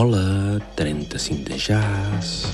Hola, 35 de jazz.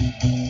Música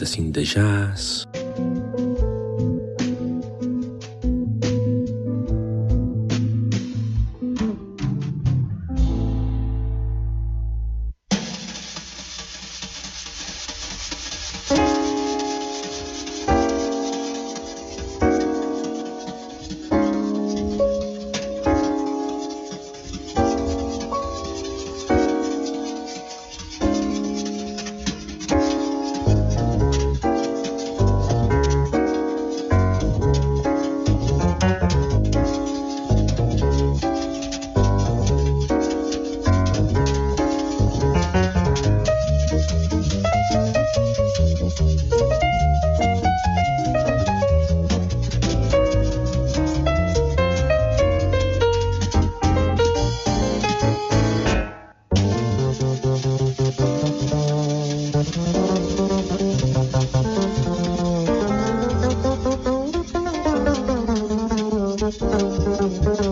assim de jazz. Música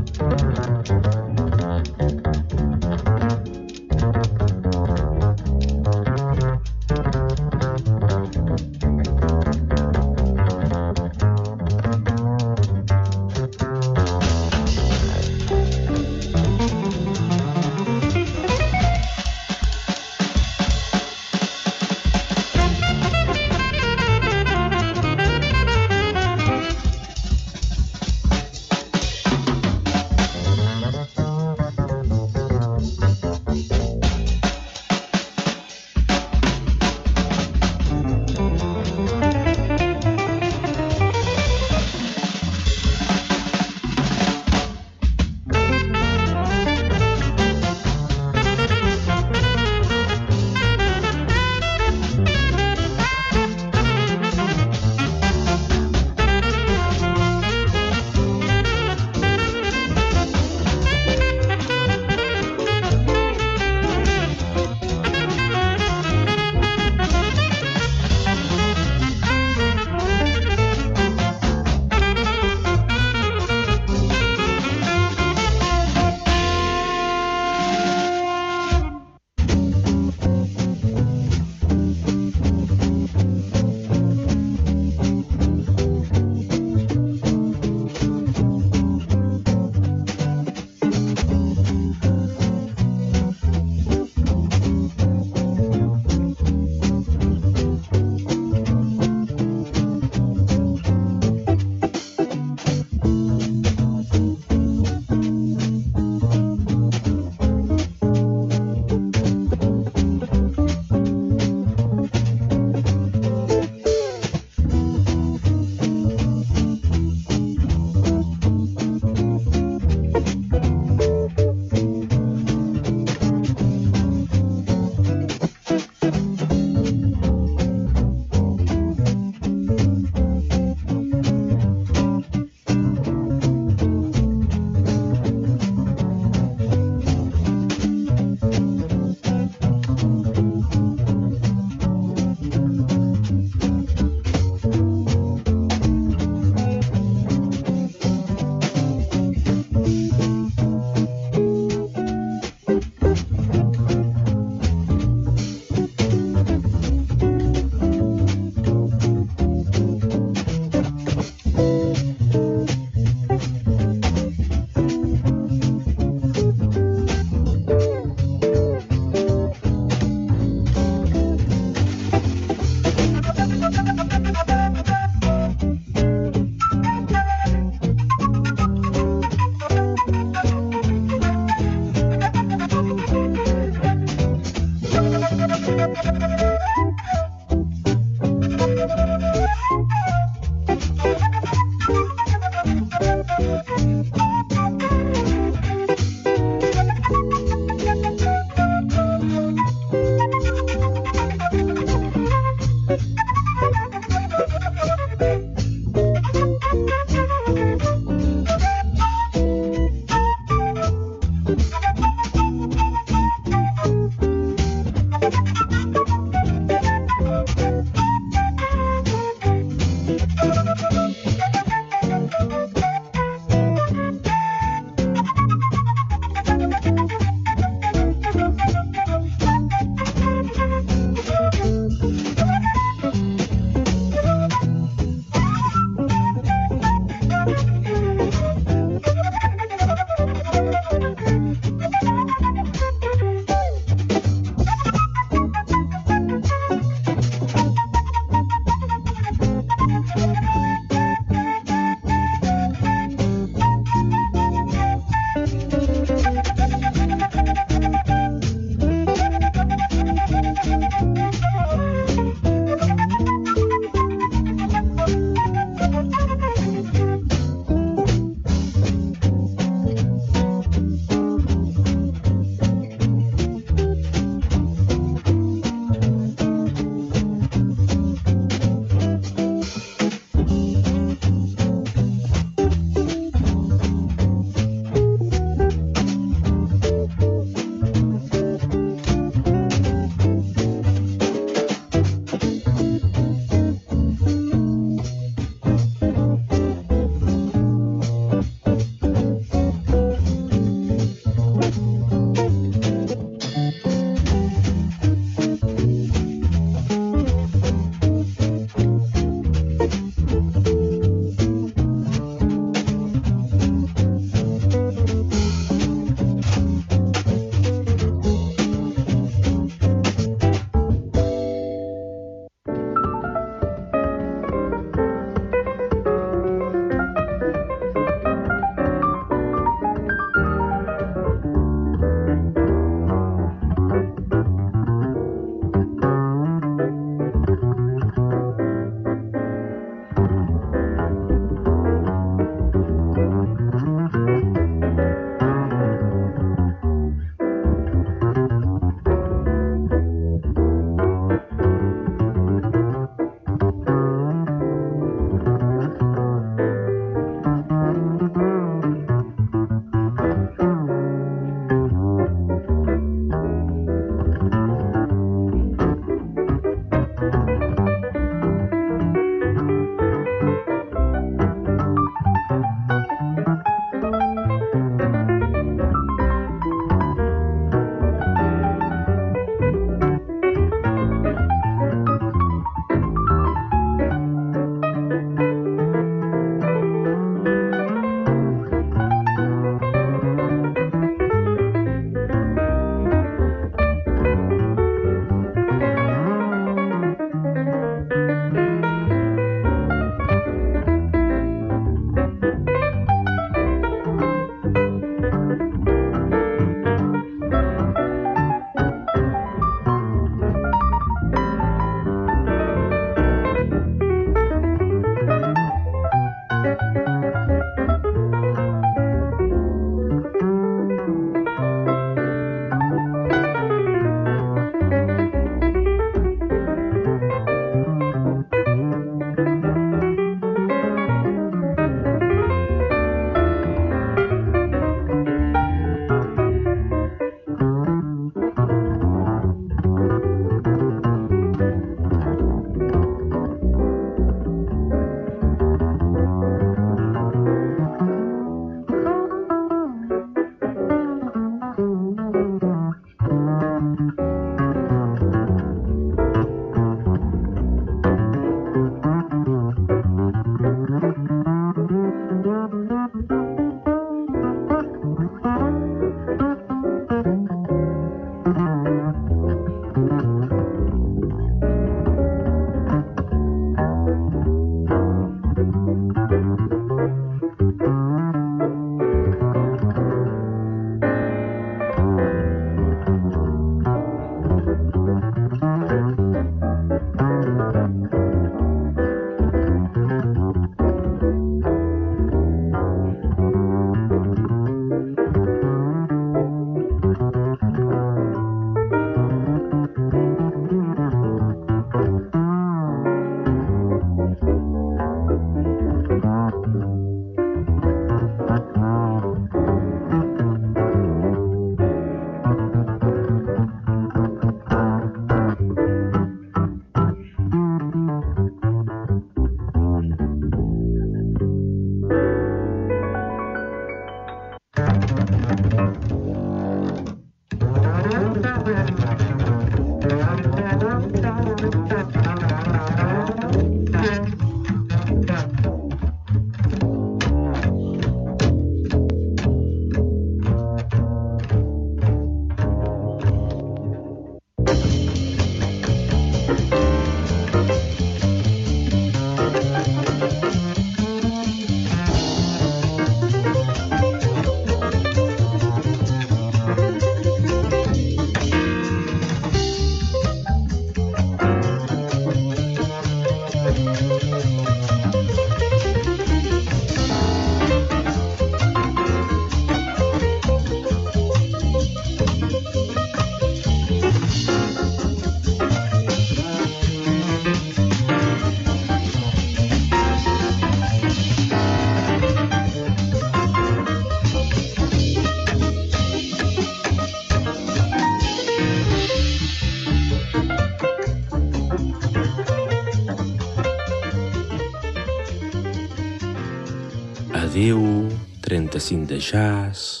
in the jazz,